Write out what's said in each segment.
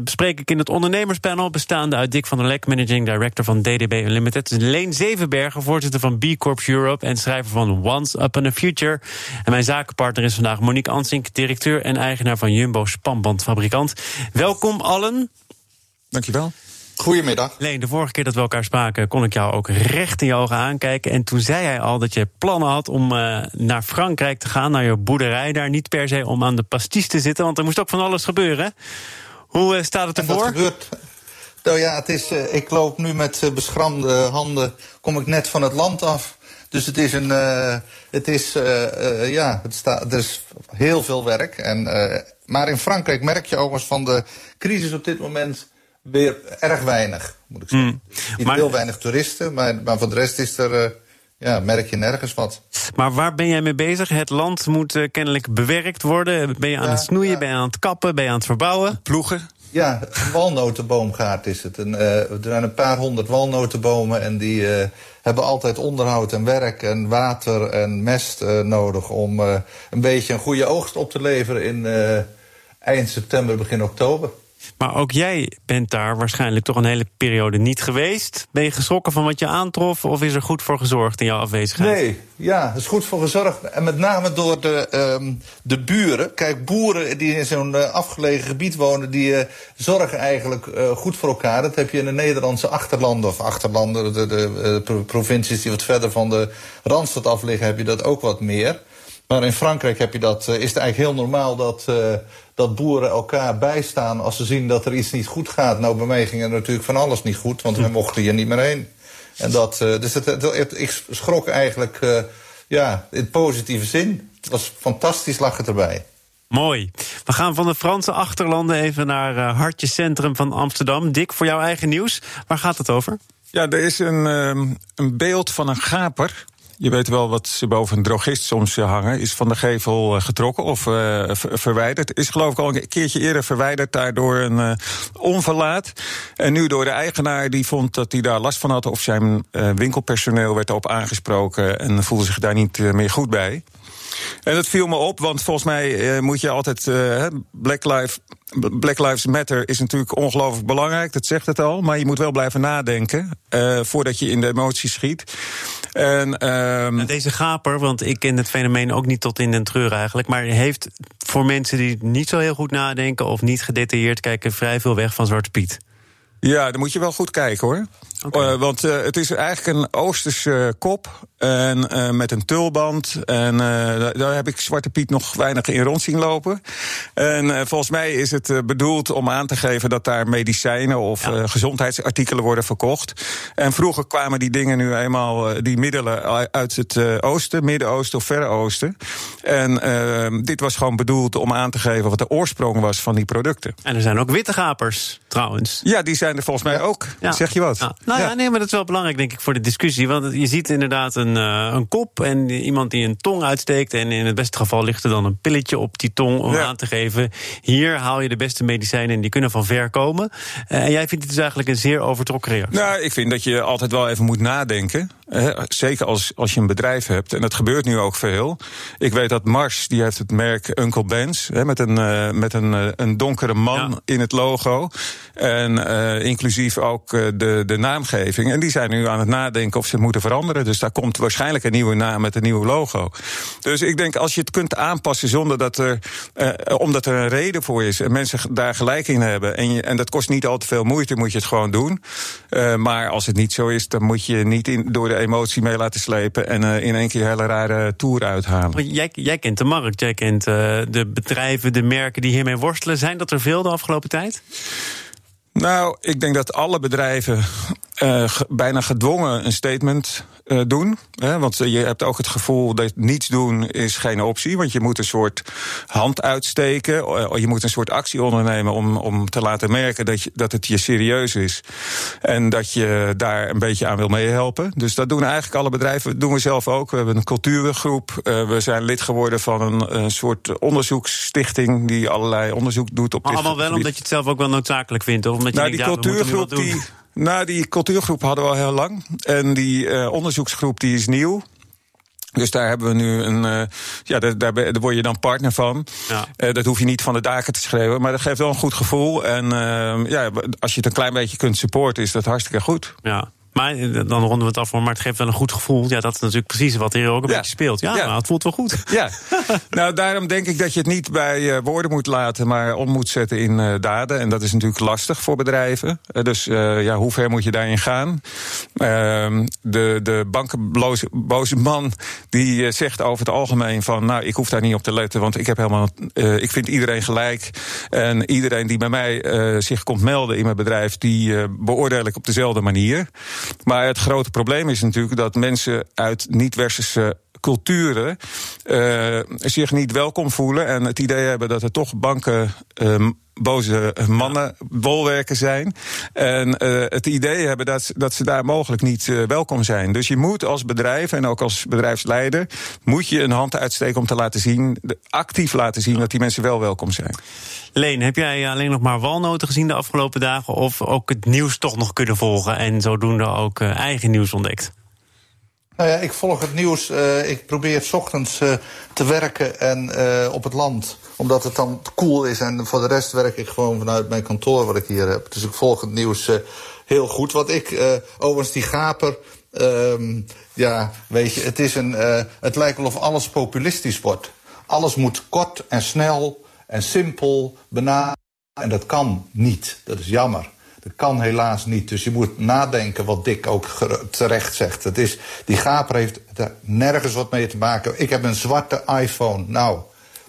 Bespreek ik in het ondernemerspanel, bestaande uit Dick van der Lek, managing director van DDB Unlimited. Leen Zevenbergen, voorzitter van B Corp Europe en schrijver van Once Upon a Future. En mijn zakenpartner is vandaag Monique Ansink, directeur en eigenaar van Jumbo Spanbandfabrikant. Welkom allen. Dankjewel. Goedemiddag. Leen, de vorige keer dat we elkaar spraken, kon ik jou ook recht in je ogen aankijken. En toen zei hij al dat je plannen had om uh, naar Frankrijk te gaan, naar je boerderij daar. Niet per se om aan de pasties te zitten, want er moest ook van alles gebeuren. Hoe uh, staat het ervoor? Gebeurt. Nou ja, het is, uh, ik loop nu met uh, beschramde handen, kom ik net van het land af. Dus het is een, het is, ja, het staat, er is heel veel werk. En, maar in Frankrijk merk je overigens van de crisis op dit moment weer erg weinig, moet ik zeggen. Mm. Niet maar, heel weinig toeristen, maar, maar voor de rest is er, ja, merk je nergens wat. Maar waar ben jij mee bezig? Het land moet uh, kennelijk bewerkt worden. Ben je aan ja, het snoeien, ja. ben je aan het kappen, ben je aan het verbouwen? Ploegen? Ja, een walnotenboomgaard is het. Uh, er zijn een paar honderd walnotenbomen en die hebben altijd onderhoud en werk en water en mest nodig om een beetje een goede oogst op te leveren in eind september, begin oktober. Maar ook jij bent daar waarschijnlijk toch een hele periode niet geweest. Ben je geschrokken van wat je aantrof of is er goed voor gezorgd in jouw afwezigheid? Nee, ja, er is goed voor gezorgd. En met name door de, um, de buren. Kijk, boeren die in zo'n uh, afgelegen gebied wonen, die uh, zorgen eigenlijk uh, goed voor elkaar. Dat heb je in de Nederlandse achterlanden of achterlanden, de, de, de provincies die wat verder van de Randstad af liggen, heb je dat ook wat meer. Maar in Frankrijk heb je dat, is het eigenlijk heel normaal dat dat boeren elkaar bijstaan als ze zien dat er iets niet goed gaat. Nou, bij mij ging er natuurlijk van alles niet goed, want we mochten hier niet meer heen. En dat, uh, dus het, het, het, ik schrok eigenlijk uh, ja, in positieve zin. Het was fantastisch, lag het erbij. Mooi. We gaan van de Franse achterlanden even naar uh, Hartje Centrum van Amsterdam. Dick, voor jouw eigen nieuws, waar gaat het over? Ja, er is een, een beeld van een gaper je weet wel wat ze boven een drogist soms eh, hangen. Is van de gevel eh, getrokken of uh, verwijderd. Is geloof ik al een keertje eerder verwijderd daardoor een onverlaat. En nu door de eigenaar die vond dat hij daar last van had. Of zijn winkelpersoneel werd op aangesproken en voelde zich daar niet meer goed bij. En dat viel me op, want volgens mij uh, moet je altijd. Uh, Black, Lives, Black Lives Matter is natuurlijk ongelooflijk belangrijk, dat zegt het al. Maar je moet wel blijven nadenken uh, voordat je in de emoties schiet. En, um... Deze gaper, want ik ken het fenomeen ook niet tot in den treur eigenlijk. Maar heeft voor mensen die niet zo heel goed nadenken of niet gedetailleerd kijken, vrij veel weg van Zwarte Piet. Ja, dan moet je wel goed kijken hoor. Okay. Uh, want uh, het is eigenlijk een Oosterse kop. En uh, met een tulband. En daar heb ik Zwarte Piet nog weinig in rond zien lopen. En volgens mij is het bedoeld om aan te geven dat daar medicijnen of ja. gezondheidsartikelen worden verkocht. En vroeger kwamen die dingen nu eenmaal, die middelen, uit het oosten, Midden-Oosten of Verre Oosten. En ehm, dit was gewoon bedoeld om aan te geven wat de oorsprong was van die producten. En er zijn ook witte gapers, trouwens. Ja, die zijn er volgens mij ook. Ja. Zeg je wat? Ja. Nou ja, nee, maar dat is wel belangrijk, denk ik, voor de discussie. Want je ziet inderdaad een, uh, een kop en iemand die een tong uitsteekt. En in het beste geval ligt er dan een pilletje op die tong om aan te geven. Hier haal je de beste medicijnen en die kunnen van ver komen. Uh, en jij vindt het dus eigenlijk een zeer overtrokken reactie. Nou, ik vind dat je altijd wel even moet nadenken. Zeker als, als je een bedrijf hebt. En dat gebeurt nu ook veel. Ik weet dat Mars, die heeft het merk Uncle Ben's. Hè, met een, met een, een donkere man ja. in het logo. En inclusief ook de, de naamgeving. En die zijn nu aan het nadenken of ze het moeten veranderen. Dus daar komt waarschijnlijk een nieuwe naam met een nieuw logo. Dus ik denk als je het kunt aanpassen zonder dat er, omdat er een reden voor is en mensen daar gelijk in hebben. En, je, en dat kost niet al te veel moeite, moet je het gewoon doen. Maar als het niet zo is, dan moet je niet in, door de emotie mee laten slepen en uh, in één keer hele rare tour uithalen. Jij, jij kent de markt, jij kent de bedrijven, de merken die hiermee worstelen. Zijn dat er veel de afgelopen tijd? Nou, ik denk dat alle bedrijven uh, bijna gedwongen een statement uh, doen. Hè? Want je hebt ook het gevoel dat niets doen is geen optie. Want je moet een soort hand uitsteken. Je moet een soort actie ondernemen om, om te laten merken dat, je, dat het je serieus is. En dat je daar een beetje aan wil meehelpen. Dus dat doen eigenlijk alle bedrijven. Dat doen we zelf ook. We hebben een cultuurgroep. Uh, we zijn lid geworden van een, een soort onderzoeksstichting die allerlei onderzoek doet op maar allemaal wel omdat je het zelf ook wel noodzakelijk vindt? Of omdat je nou, denkt, die ja, cultuurgroep doen? die. Nou, die cultuurgroep hadden we al heel lang. En die uh, onderzoeksgroep die is nieuw. Dus daar hebben we nu een. Uh, ja, daar, daar, word je dan partner van. Ja. Uh, dat hoef je niet van de daken te schrijven. Maar dat geeft wel een goed gevoel. En uh, ja, als je het een klein beetje kunt supporten, is dat hartstikke goed. Ja. Maar eh, dan ronden we het af voor, maar het geeft wel een goed gevoel. Ja, dat is natuurlijk precies wat hier ook een Ja. beetje speelt. Ja, Ja. maar het voelt wel goed. Ja, nou daarom denk ik dat je het niet bij eh, woorden moet laten, maar om moet zetten in eh, daden. En dat is natuurlijk lastig voor bedrijven. Dus ja, hoe ver moet je daarin gaan? Ehm, de de bankenboze boze man die zegt over het algemeen van, nou ik hoef daar niet op te letten, want ik heb helemaal, ik vind iedereen gelijk. En iedereen die bij mij zich komt melden in mijn bedrijf, die beoordeel ik op dezelfde manier. Maar het grote probleem is natuurlijk dat mensen uit niet-westerse culturen uh, zich niet welkom voelen en het idee hebben dat er toch banken uh, boze mannen, bolwerken zijn. En uh, het idee hebben dat, dat ze daar mogelijk niet uh, welkom zijn. Dus je moet als bedrijf en ook als bedrijfsleider... moet je een hand uitsteken om te laten zien, actief laten zien... dat die mensen wel welkom zijn. Leen, heb jij alleen nog maar walnoten gezien de afgelopen dagen... of ook het nieuws toch nog kunnen volgen... en zodoende ook eigen nieuws ontdekt? Nou ja, ik volg het nieuws. Uh, ik probeer s ochtends uh, te werken en uh, op het land. Omdat het dan cool is. En voor de rest werk ik gewoon vanuit mijn kantoor wat ik hier heb. Dus ik volg het nieuws heel goed. Wat ik, overigens die gaper... Um, ja, weet je, het, is een, het lijkt wel of alles populistisch wordt. Alles moet kort en snel en simpel benaderen. En dat kan niet. Dat is jammer. Dat kan helaas niet. Dus je moet nadenken wat Dick ook terecht zegt. Het is, die gaper heeft er nergens wat mee te maken. Ik heb een zwarte iPhone. Nou,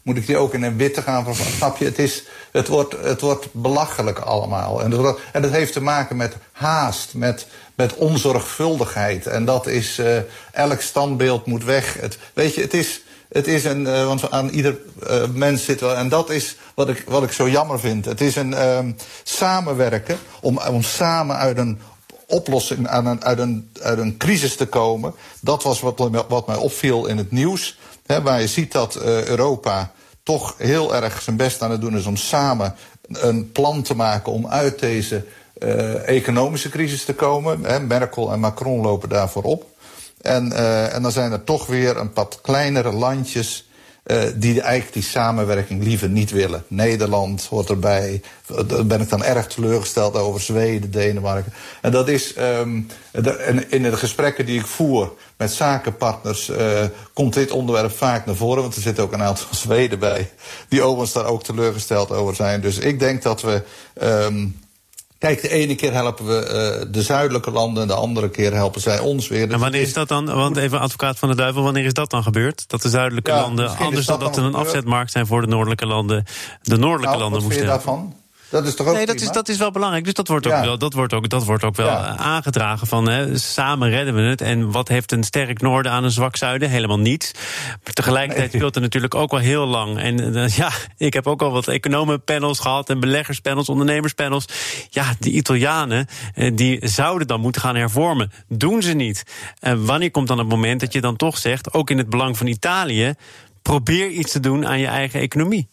moet ik die ook in een witte gaan? Snap je? Het, is, het, wordt, het wordt belachelijk allemaal. En dat, en dat heeft te maken met haast, met, met onzorgvuldigheid. En dat is, uh, elk standbeeld moet weg. Het, weet je, het is... Het is een, uh, want aan ieder uh, mens zit wel, en dat is wat ik, wat ik zo jammer vind. Het is een uh, samenwerken om, om samen uit een oplossing, aan een, uit, een, uit een crisis te komen. Dat was wat, wat mij opviel in het nieuws. Waar je ziet dat uh, Europa toch heel erg zijn best aan het doen is om samen een plan te maken om uit deze economische crisis te komen. Merkel en Macron lopen daarvoor op. En, uh, en dan zijn er toch weer een wat kleinere landjes uh, die eigenlijk die samenwerking liever niet willen. Nederland hoort erbij. Daar ben ik dan erg teleurgesteld over Zweden, Denemarken. En dat is de, in de gesprekken die ik voer met zakenpartners uh, komt dit onderwerp vaak naar voren. Want er zitten ook een aantal Zweden bij die overigens daar ook teleurgesteld over zijn. Dus ik denk dat we. Um, Kijk, de ene keer helpen we uh, de zuidelijke landen en de andere keer helpen zij ons weer. En wanneer is dat dan, want even advocaat van de duivel, wanneer is dat dan gebeurd? Dat de zuidelijke Ja, landen, anders dat dan dat er een afzetmarkt zijn voor de noordelijke landen, de noordelijke nou, landen moesten helpen? daarvan? Dat is toch ook Nee, dat is, dat is wel belangrijk. Dus dat wordt ook Ja. wel, dat wordt ook, dat wordt ook wel Ja. aangedragen van hè, samen redden we het. En wat heeft een sterk noorden aan een zwak zuiden? Helemaal niets. Maar tegelijkertijd Nee. speelt er natuurlijk ook wel heel lang. En eh, ja, ik heb ook al wat economenpanels gehad en beleggerspanels, ondernemerspanels. Ja, de Italianen eh, die zouden dan moeten gaan hervormen. Doen ze niet. En wanneer komt dan het moment dat je dan toch zegt, ook in het belang van Italië, probeer iets te doen aan je eigen economie?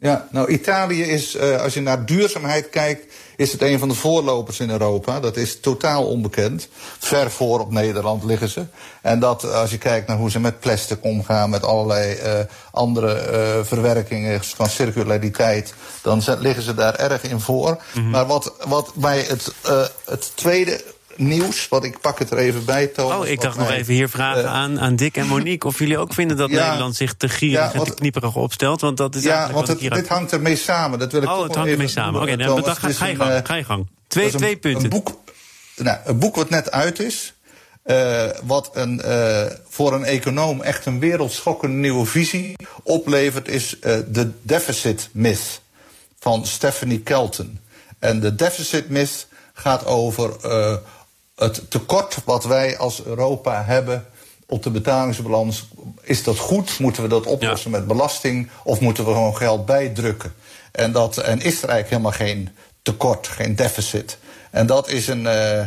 Ja, nou Italië is, uh, als je naar duurzaamheid kijkt, is het een van de voorlopers in Europa. Dat is totaal onbekend. Ver voor op Nederland liggen ze. En dat uh, als je kijkt naar hoe ze met plastic omgaan, met allerlei uh, andere uh, verwerkingen van circulariteit, dan liggen ze daar erg in voor. Mm -hmm. Maar wat, wat mij het, het tweede nieuws, wat ik pak het er even bij, Thomas. Oh, ik dacht nog mij, even hier vragen uh, aan, aan Dick en Monique... of jullie ook vinden dat Ja. Nederland zich te gierig Ja, en te knieperig opstelt. Want dat is Ja, eigenlijk want wat het, dit hangt ermee samen. Dat wil ik oh, het hangt ermee samen. Oké, nou, dan ga, is ga je gang. eh, Ga je gang. Twee, een- twee punten. Een boek, nou, een boek wat net uit is. eh, wat een, eh, voor een econoom echt een wereldschokkende nieuwe visie oplevert, is eh, de Deficit Myth van Stephanie Kelton. En de Deficit Myth gaat over eh, het tekort wat wij als Europa hebben op de betalingsbalans, is dat goed? Moeten we dat oplossen met belasting of moeten we gewoon geld bijdrukken? En, dat, en is er eigenlijk helemaal geen tekort, geen deficit? En dat is een, uh, uh,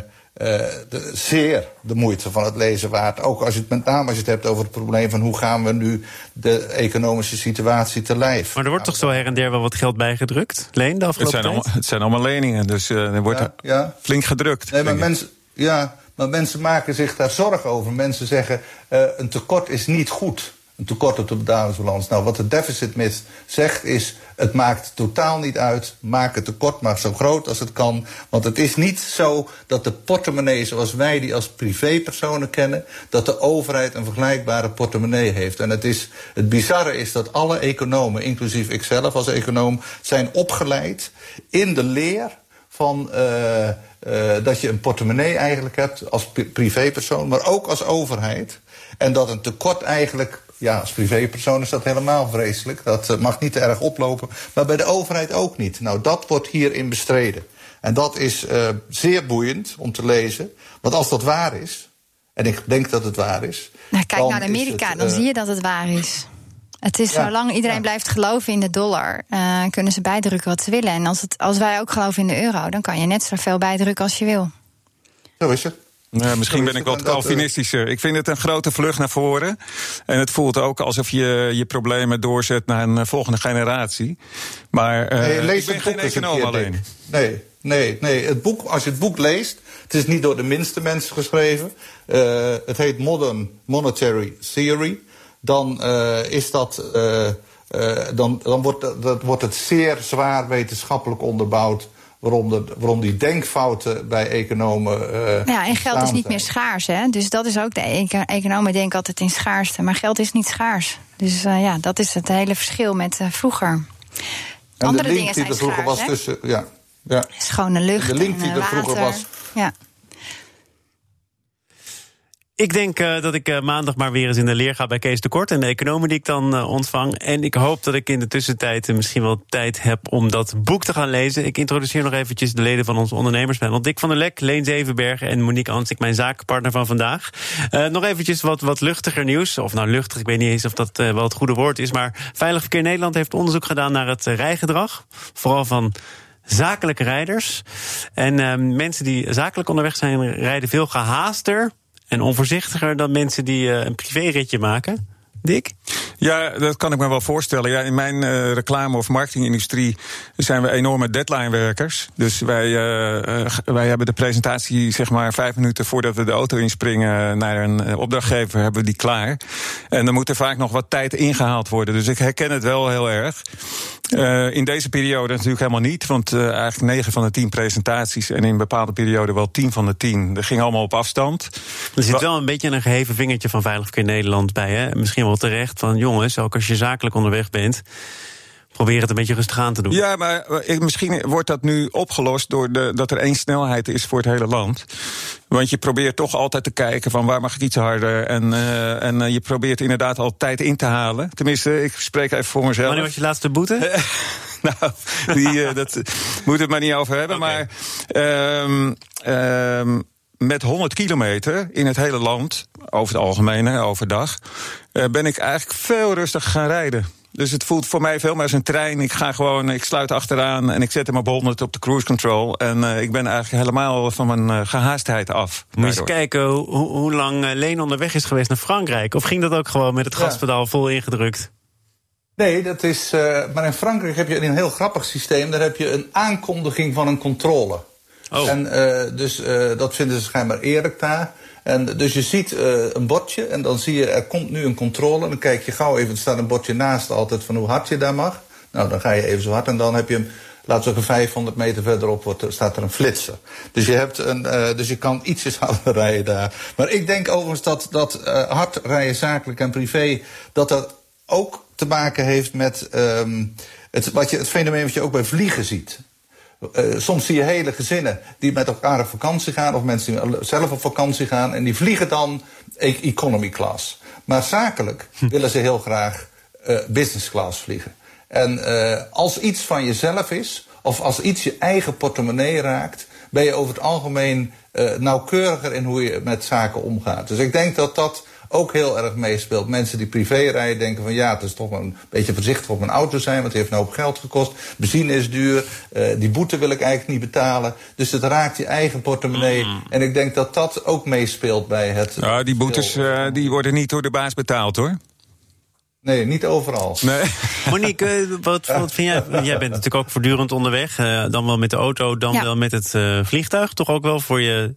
de, zeer de moeite van het lezen waard. Ook als je het met name als je het hebt over het probleem van hoe gaan we nu de economische situatie te lijf. Maar er wordt toch zo her en der wel wat geld bijgedrukt? Leen, de afgelopen het zijn, tijd? allemaal, het zijn allemaal leningen, dus uh, er wordt Ja, ja. flink gedrukt. Nee, maar mensen, ja, maar mensen maken zich daar zorgen over. Mensen zeggen, eh, een tekort is niet goed. Een tekort op de betalingsbalans. Nou, wat de deficit myth zegt is... het maakt totaal niet uit. Maak het tekort maar zo groot als het kan. Want het is niet zo dat de portemonnee zoals wij die als privépersonen kennen... dat de overheid een vergelijkbare portemonnee heeft. En het, is, het bizarre is dat alle economen, inclusief ikzelf als econoom... zijn opgeleid in de leer van uh, uh, dat je een portemonnee eigenlijk hebt als pri- privépersoon, maar ook als overheid. En dat een tekort eigenlijk, ja, als privépersoon is dat helemaal vreselijk. Dat uh, mag niet te erg oplopen, maar bij de overheid ook niet. Nou, dat wordt hierin bestreden. En dat is zeer boeiend om te lezen. Want als dat waar is, en ik denk dat het waar is. Nou, kijk naar Amerika, het, dan eh, zie je dat het waar is. Het is Ja, zolang iedereen ja. blijft geloven in de dollar, eh, kunnen ze bijdrukken wat ze willen. En als, het, als wij ook geloven in de euro, dan kan je net zoveel bijdrukken als je wil. Zo is het. Nou, misschien ben ik wat eh, Calvinistischer. Ik vind het een grote vlucht naar voren. En het voelt ook alsof je je problemen doorzet naar een eh, volgende generatie. Maar eh, Nee, lees ik ben het geen econoom alleen. Nee, nee, nee. Het boek, als je het boek leest, het is niet door de minste mensen geschreven. Eh, het heet Modern Monetary Theory. Dan eh, is dat. eh, eh, dan, dan wordt, dat- wordt het zeer zwaar wetenschappelijk onderbouwd. Waarom, de, waarom die denkfouten bij economen. eh, Ja, en geld is niet meer schaars. Hè? Dus dat is ook de eco- economen denken altijd in schaarste. Maar geld is niet schaars. Dus eh, ja, dat is het hele verschil met eh, vroeger. En Andere de link dingen die zijn er vroeger schaars. was hè? tussen. Ja, ja. Schone lucht. De link en, die eh, er vroeger water. was. Ja. Ik denk eh, dat ik eh, maandag maar weer eens in de leer ga bij Kees de Kort en de economen die ik dan eh, ontvang. En ik hoop dat ik in de tussentijd misschien wel tijd heb om dat boek te gaan lezen. Ik introduceer nog eventjes de leden van ons ondernemerspanel. Dick van der Lek, Leen Zevenbergen en Monique Ansik, mijn zakenpartner van vandaag. Nog eventjes wat, wat luchtiger nieuws. Of nou luchtig, ik weet niet eens of dat wel het goede woord is. Maar Veilig Verkeer Nederland heeft onderzoek gedaan naar het rijgedrag. Vooral van zakelijke rijders. En eh, mensen die zakelijk onderweg zijn, rijden veel gehaaster en onvoorzichtiger dan mensen die eh, een privéritje maken. Dick? Ja, dat kan ik me wel voorstellen. Ja, in mijn eh, reclame- of marketingindustrie zijn we enorme deadline-werkers. Dus wij, eh, wij hebben de presentatie, zeg maar, vijf minuten voordat we de auto inspringen naar een opdrachtgever, hebben we die klaar. En dan moet er vaak nog wat tijd ingehaald worden. Dus ik herken het wel heel erg. Eh, in deze periode natuurlijk helemaal niet, want eh, eigenlijk 9 van de 10 presentaties en in een bepaalde periode wel 10 van de 10. Dat ging allemaal op afstand. Er zit wel een beetje een geheven vingertje van Veilig Verkeer Nederland bij. Hè? Misschien wel terecht van jongens, ook als je zakelijk onderweg bent, probeer het een beetje rustig aan te doen. Ja, maar eh, misschien wordt dat nu opgelost door de, dat er één snelheid is voor het hele land. Want je probeert toch altijd te kijken van waar mag ik iets harder. En, eh, en eh, je probeert inderdaad al tijd in te halen. Tenminste, ik spreek even voor mezelf. Wanneer was je laatste boete? nou, die, dat moet het maar niet over hebben. Maar ehm, ehm, met 100 kilometer in het hele land, over het algemeen, overdag, eh, ben ik eigenlijk veel rustiger gaan rijden. Dus het voelt voor mij veel meer als een trein. Ik ga gewoon, ik sluit achteraan en ik zet hem op 100 op de cruise control. En eh, ik ben eigenlijk helemaal van mijn eh, gehaastheid af. Moet je eens kijken hoe, hoe lang eh, Leen onderweg is geweest naar Frankrijk. Of ging dat ook gewoon met het Ja. gaspedaal vol ingedrukt? Nee, dat is. eh, maar in Frankrijk heb je een heel grappig systeem. Daar heb je een aankondiging van een controle. Oh. En eh, dus eh, dat vinden ze schijnbaar eerlijk daar. En dus je ziet eh, een bordje en dan zie je er komt nu een controle. Dan kijk je gauw even, er staat een bordje naast altijd van hoe hard je daar mag. Nou, dan ga je even zo hard en dan heb je hem. Laten we zeggen 500 meter verderop wordt, er- staat er een flitser. Dus je, hebt een, eh, dus je kan ietsjes harder rijden daar. Maar ik denk overigens dat, dat eh, hard rijden, zakelijk en privé... dat dat ook te maken heeft met ehm, het, wat je, het fenomeen wat je ook bij vliegen ziet. Eh, soms zie je hele gezinnen die met elkaar op vakantie gaan, of mensen die zelf op vakantie gaan, en die vliegen dan e- economy class. Maar zakelijk willen ze heel graag eh, business class vliegen. En eh, als iets van jezelf is, of als iets je eigen portemonnee raakt, ben je over het algemeen uh, nauwkeuriger in hoe je met zaken omgaat. Dus ik denk dat dat ook heel erg meespeelt. Mensen die privé rijden denken van ja, het is toch een beetje voorzichtig op mijn auto zijn, want het heeft een hoop geld gekost. Benzine is duur, uh, die boete wil ik eigenlijk niet betalen. Dus het raakt je eigen portemonnee. Mm. En ik denk dat dat ook meespeelt bij het. Ja, die boetes uh, die worden niet door de baas betaald hoor. Nee, niet overal. Nee. Monique, eh, wat, wat vind jij? Jij bent natuurlijk ook voortdurend onderweg. Uh, dan wel met de auto, dan ja. wel met het uh, vliegtuig. Toch ook wel voor je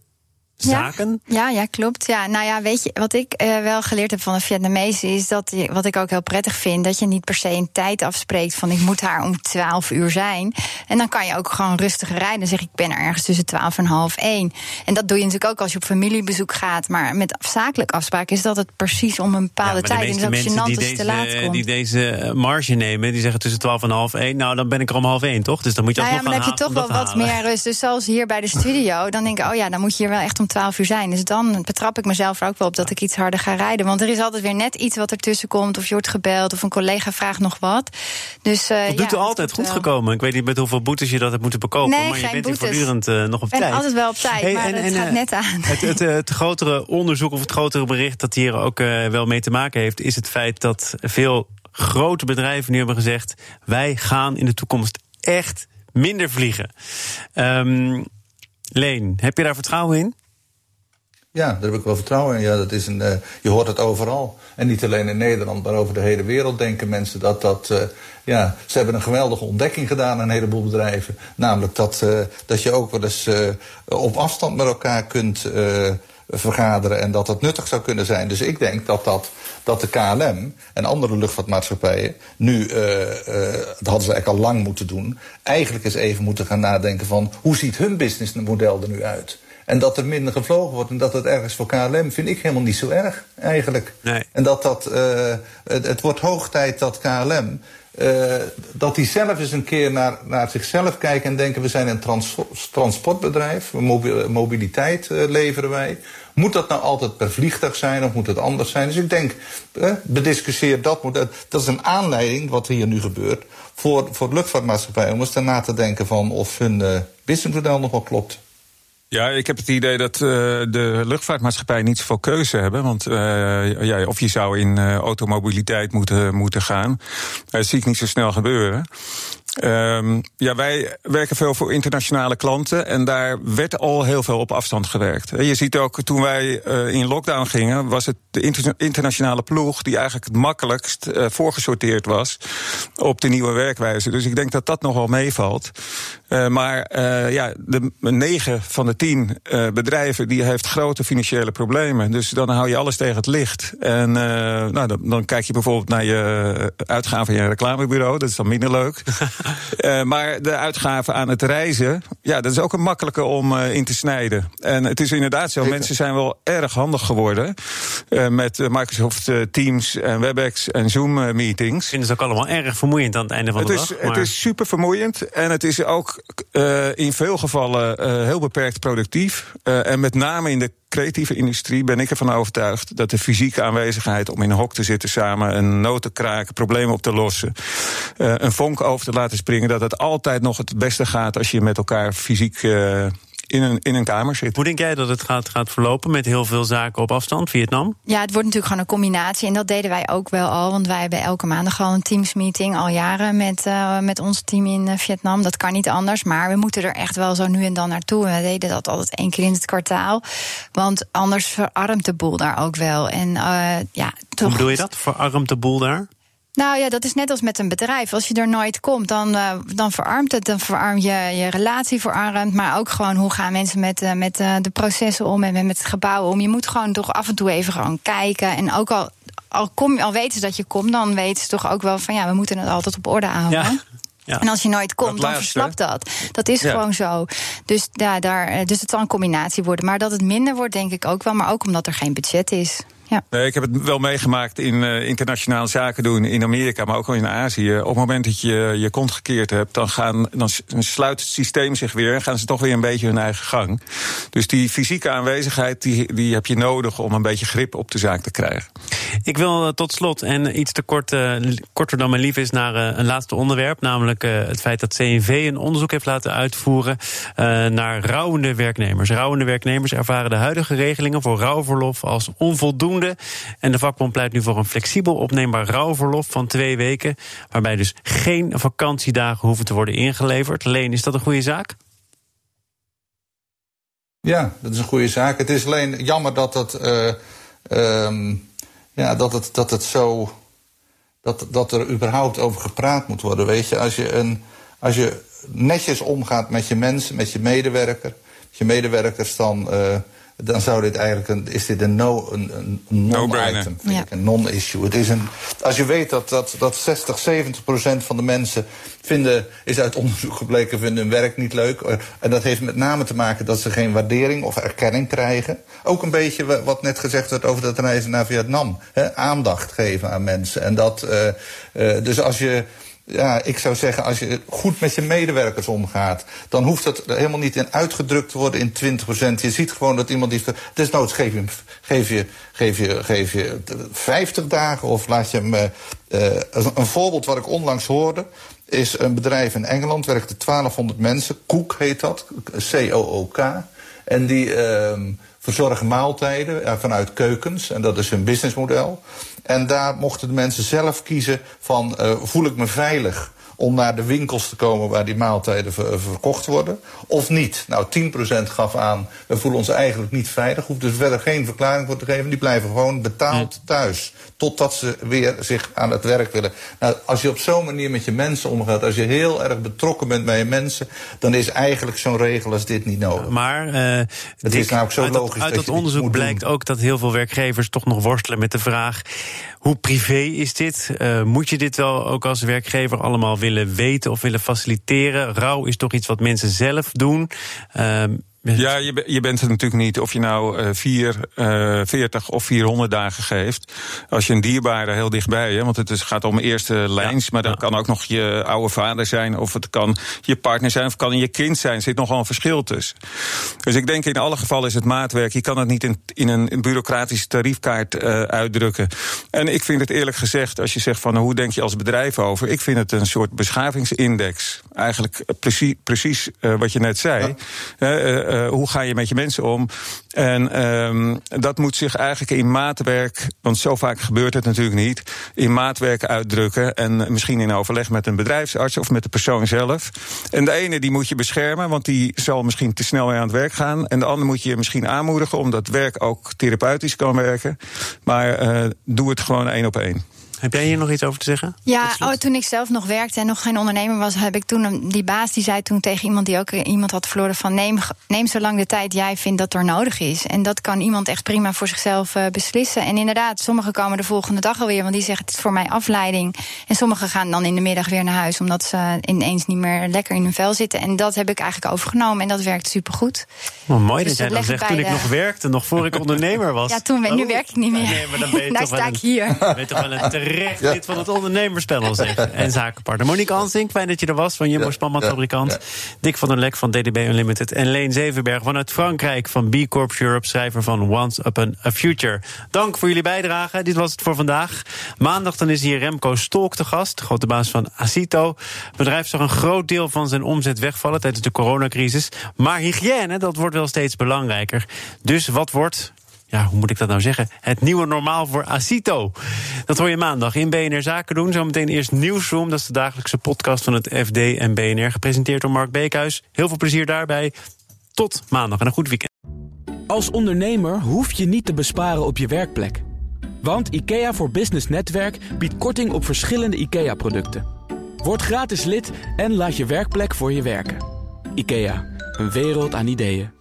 zaken. Ja, ja, klopt. Ja, nou ja, weet je, wat ik uh, wel geleerd heb van de Vietnamese is dat, je, wat ik ook heel prettig vind, dat je niet per se een tijd afspreekt van ik moet daar om 12 uur zijn. En dan kan je ook gewoon rustig rijden. Dan zeg ik, ik ben er ergens tussen 12 en half 1. En dat doe je natuurlijk ook als je op familiebezoek gaat. Maar met zakelijk afspraak is dat het precies om een bepaalde ja, tijd. En dat is ook die te laat komt. Die deze eh, marge nemen, die zeggen tussen 12 en half 1. Nou, dan ben ik er om half 1, toch? Dus dan moet je nou ook ja, nog maar dan heb je toch wel wat meer rust. Dus zoals hier bij de studio, dan denk ik, oh ja, dan moet je hier wel echt om 12 uur zijn. Dus dan betrap ik mezelf er ook wel op dat ik iets harder ga rijden. Want er is altijd weer net iets wat ertussen komt. Of je wordt gebeld of een collega vraagt nog wat. Dus, uh, dat doet ja, er altijd goed gekomen. Ik weet niet met hoeveel boetes je dat hebt moeten bekopen. Nee, maar je bent boetes. hier voortdurend uh, nog op ben tijd. altijd wel op tijd, hey, maar en, het en, gaat uh, net aan. Het, het, het, grotere onderzoek of het grotere bericht dat hier ook wel mee te maken heeft... is het feit dat veel grote bedrijven nu hebben gezegd... wij gaan in de toekomst echt minder vliegen. Um, Leen, heb je daar vertrouwen in? Ja, daar heb ik wel vertrouwen in. Ja, dat is een, uh, je hoort het overal. En niet alleen in Nederland, maar over de hele wereld denken mensen dat dat. Uh, ja, ze hebben een geweldige ontdekking gedaan, een heleboel bedrijven. Namelijk dat, uh, dat je ook wel eens op afstand met elkaar kunt vergaderen en dat dat nuttig zou kunnen zijn. Dus ik denk dat, dat, dat de KLM en andere luchtvaartmaatschappijen nu, dat hadden ze eigenlijk al lang moeten doen, eigenlijk eens even moeten gaan nadenken van hoe ziet hun businessmodel er nu uit? En dat er minder gevlogen wordt en dat het ergens voor KLM vind ik helemaal niet zo erg eigenlijk. Nee. En dat dat, uh, het, het, wordt hoog tijd dat KLM. Uh, dat die zelf eens een keer naar, naar zichzelf kijken en denken: we zijn een trans transportbedrijf, mobiliteit uh, leveren wij. Moet dat nou altijd per vliegtuig zijn of moet het anders zijn? Dus ik denk, eh, bediscussieer dat. Dat is een aanleiding, wat hier nu gebeurt, voor, voor luchtvaartmaatschappijen om eens daarna te denken van of hun businessmodel nog wel klopt. Ja, ik heb het idee dat uh, de luchtvaartmaatschappij niet zoveel keuze hebben. Want uh, ja, of je zou in uh, automobiliteit moeten, moeten gaan. Dat zie ik niet zo snel gebeuren. Um, ja, wij werken veel voor internationale klanten en daar werd al heel veel op afstand gewerkt. Je ziet ook toen wij uh, in lockdown gingen, was het de inter internationale ploeg die eigenlijk het makkelijkst uh, voorgesorteerd was op de nieuwe werkwijze. Dus ik denk dat dat nog wel meevalt. Uh, maar ja, de negen van de tien bedrijven die heeft grote financiële problemen. Dus dan hou je alles tegen het licht. En nou, dan, dan, kijk je bijvoorbeeld naar je uitgaven in je reclamebureau. Dat is dan minder leuk. Uh, maar de uitgaven aan het reizen, ja, dat is ook een makkelijke om uh, in te snijden. En het is inderdaad zo, mensen zijn wel erg handig geworden uh, met Microsoft Teams en WebEx en Zoom meetings. Vinden ze ook allemaal erg vermoeiend aan het einde van het de is, dag. Maar... Het is super vermoeiend en het is ook in veel gevallen heel beperkt productief. en met name in de creatieve industrie ben ik ervan overtuigd dat de fysieke aanwezigheid om in een hok te zitten samen, een noot te kraken, problemen op te lossen, een vonk over te laten springen, dat het altijd nog het beste gaat als je met elkaar fysiek. Uh, in een, in een kamer zit. Hoe denk jij dat het gaat, gaat verlopen met heel veel zaken op afstand, Vietnam? Ja, het wordt natuurlijk gewoon een combinatie. En dat deden wij ook wel al. Want wij hebben elke maandag al een teamsmeeting, al jaren met, uh, met ons team in uh, Vietnam. Dat kan niet anders. Maar we moeten er echt wel zo nu en dan naartoe. We deden dat altijd één keer in het kwartaal. Want anders verarmt de boel daar ook wel. En uh, ja, toch. Hoe bedoel je dat? Verarmt de boel daar? Nou ja, dat is net als met een bedrijf. Als je er nooit komt, dan, uh, dan verarmt het. Dan verarmt je je relatie verarmt. Maar ook gewoon hoe gaan mensen met, uh, met uh, de processen om en met het gebouw om. Je moet gewoon toch af en toe even gewoon kijken. En ook al, al, kom, al weten ze dat je komt, dan weten ze toch ook wel van ja, we moeten het altijd op orde houden. Ja. Ja. En als je nooit komt, dan verslapt dat. Dat is ja. gewoon zo. Dus, ja, daar, dus het zal een combinatie worden. Maar dat het minder wordt, denk ik ook wel. Maar ook omdat er geen budget is. Ja. Nee, ik heb het wel meegemaakt in uh, internationale zaken doen in Amerika, maar ook wel in Azië. Op het moment dat je je kont gekeerd hebt, dan, gaan, dan sluit het systeem zich weer en gaan ze toch weer een beetje hun eigen gang. Dus die fysieke aanwezigheid, die, die heb je nodig om een beetje grip op de zaak te krijgen. Ik wil tot slot, en iets te kort, uh, korter dan mijn lief is, naar uh, een laatste onderwerp. Namelijk het feit dat CNV een onderzoek heeft laten uitvoeren naar rouwende werknemers. Rouwende werknemers ervaren de huidige regelingen voor rouwverlof als onvoldoende. En de vakbond pleit nu voor een flexibel opneembaar rouwverlof van twee weken. Waarbij dus geen vakantiedagen hoeven te worden ingeleverd. Leen, is dat een goede zaak? Ja, dat is een goede zaak. Het is alleen jammer dat uh, um, ja, dat het, dat het zo. Dat, dat er überhaupt over gepraat moet worden. Weet je, als je, een, als je netjes omgaat met je mensen, met je medewerker. Met je medewerkers, dan. Uh, dan zou dit eigenlijk een, is dit een, no, een, een non-item, ja. een non-issue. Het is een, als je weet dat, dat, dat 60, 70 procent van de mensen vinden, is uit onderzoek gebleken, vinden hun werk niet leuk. En dat heeft met name te maken dat ze geen waardering of erkenning krijgen. Ook een beetje wat net gezegd werd over dat reizen naar Vietnam. Hè, aandacht geven aan mensen. En dat, uh, uh, dus als je ja, ik zou zeggen, als je goed met je medewerkers omgaat, dan hoeft dat helemaal niet in uitgedrukt te worden in 20%. Je ziet gewoon dat iemand die. Desnoods geef je, geef je, geef je, geef je 50 dagen of laat je hem. Uh, een voorbeeld wat ik onlangs hoorde. Is een bedrijf in Engeland, werkte 1200 mensen. Cook heet dat, C-O-O-K. En die uh, verzorgen maaltijden vanuit keukens. En dat is hun businessmodel. En daar mochten de mensen zelf kiezen van uh, voel ik me veilig om naar de winkels te komen waar die maaltijden ver verkocht worden. Of niet. Nou, 10% gaf aan, we voelen ons eigenlijk niet veilig. Hoeft dus verder geen verklaring voor te geven. Die blijven gewoon betaald thuis. Totdat ze weer zich aan het werk willen. Nou, als je op zo'n manier met je mensen omgaat, als je heel erg betrokken bent bij je mensen, dan is eigenlijk zo'n regel als dit niet nodig. Maar uh, het is nou ook zo uit logisch. Dat, uit dat, onderzoek blijkt doen. ook dat heel veel werkgevers toch nog worstelen met de vraag: hoe privé is dit? Uh, moet je dit wel ook als werkgever allemaal willen weten of willen faciliteren? Rouw is toch iets wat mensen zelf doen. Uh, ja, je, je bent het natuurlijk niet of je nou uh, 4, uh, 40 of 400 dagen geeft. Als je een dierbare heel dichtbij, hè, want het is, gaat om eerste lijns, ja, maar dat ja. kan ook nog je oude vader zijn, of het kan je partner zijn, of het kan je kind zijn. Er zit nogal een verschil tussen. Dus ik denk in alle gevallen is het maatwerk. Je kan het niet in, in een bureaucratische tariefkaart uh, uitdrukken. En ik vind het eerlijk gezegd, als je zegt van hoe denk je als bedrijf over, ik vind het een soort beschavingsindex. Eigenlijk precies, precies uh, wat je net zei. Ja. Uh, hoe ga je met je mensen om? En um, dat moet zich eigenlijk in maatwerk, want zo vaak gebeurt het natuurlijk niet, in maatwerk uitdrukken. En misschien in overleg met een bedrijfsarts of met de persoon zelf. En de ene die moet je beschermen, want die zal misschien te snel mee aan het werk gaan. En de andere moet je misschien aanmoedigen, omdat werk ook therapeutisch kan werken. Maar uh, doe het gewoon één op één. Heb jij hier nog iets over te zeggen? Ja, oh, toen ik zelf nog werkte en nog geen ondernemer was, heb ik toen een, die baas die zei toen tegen iemand die ook iemand had verloren: van neem, neem zo lang de tijd jij vindt dat er nodig is. En dat kan iemand echt prima voor zichzelf uh, beslissen. En inderdaad, sommigen komen de volgende dag alweer, want die zeggen het is voor mij afleiding. En sommigen gaan dan in de middag weer naar huis, omdat ze ineens niet meer lekker in hun vel zitten. En dat heb ik eigenlijk overgenomen en dat werkt supergoed. Oh, mooi dus dat jij dan zegt toen de... ik nog werkte, nog voor ik ondernemer was. Ja, toen, oh. nu werk ik niet meer. Nee, maar dan ben je nou toch sta ik hier. Ben je toch wel een terecht ja. lid van het ondernemerspanel. En zakenpartner. Monique Ansink, fijn dat je er was van Jumbo Spanmaatfabrikant. Dick van der Lek van DDB Unlimited. En Leen Zevenberg vanuit Frankrijk van B Corp Europe, schrijver van Once Upon a Future. Dank voor jullie bijdrage. Dit was het voor vandaag. Maandag dan is hier Remco Stolk te gast, grote baas van Acito. Het bedrijf zag een groot deel van zijn omzet wegvallen tijdens de coronacrisis. Maar hygiëne, dat wordt wel steeds belangrijker. Dus wat wordt ja, hoe moet ik dat nou zeggen? Het nieuwe normaal voor Acito. Dat hoor je maandag in BNR Zaken doen. Zometeen eerst Nieuwsroom. Dat is de dagelijkse podcast van het FD en BNR. Gepresenteerd door Mark Beekhuis. Heel veel plezier daarbij. Tot maandag en een goed weekend. Als ondernemer hoef je niet te besparen op je werkplek. Want IKEA voor Business Netwerk biedt korting op verschillende IKEA-producten. Word gratis lid en laat je werkplek voor je werken. IKEA, een wereld aan ideeën.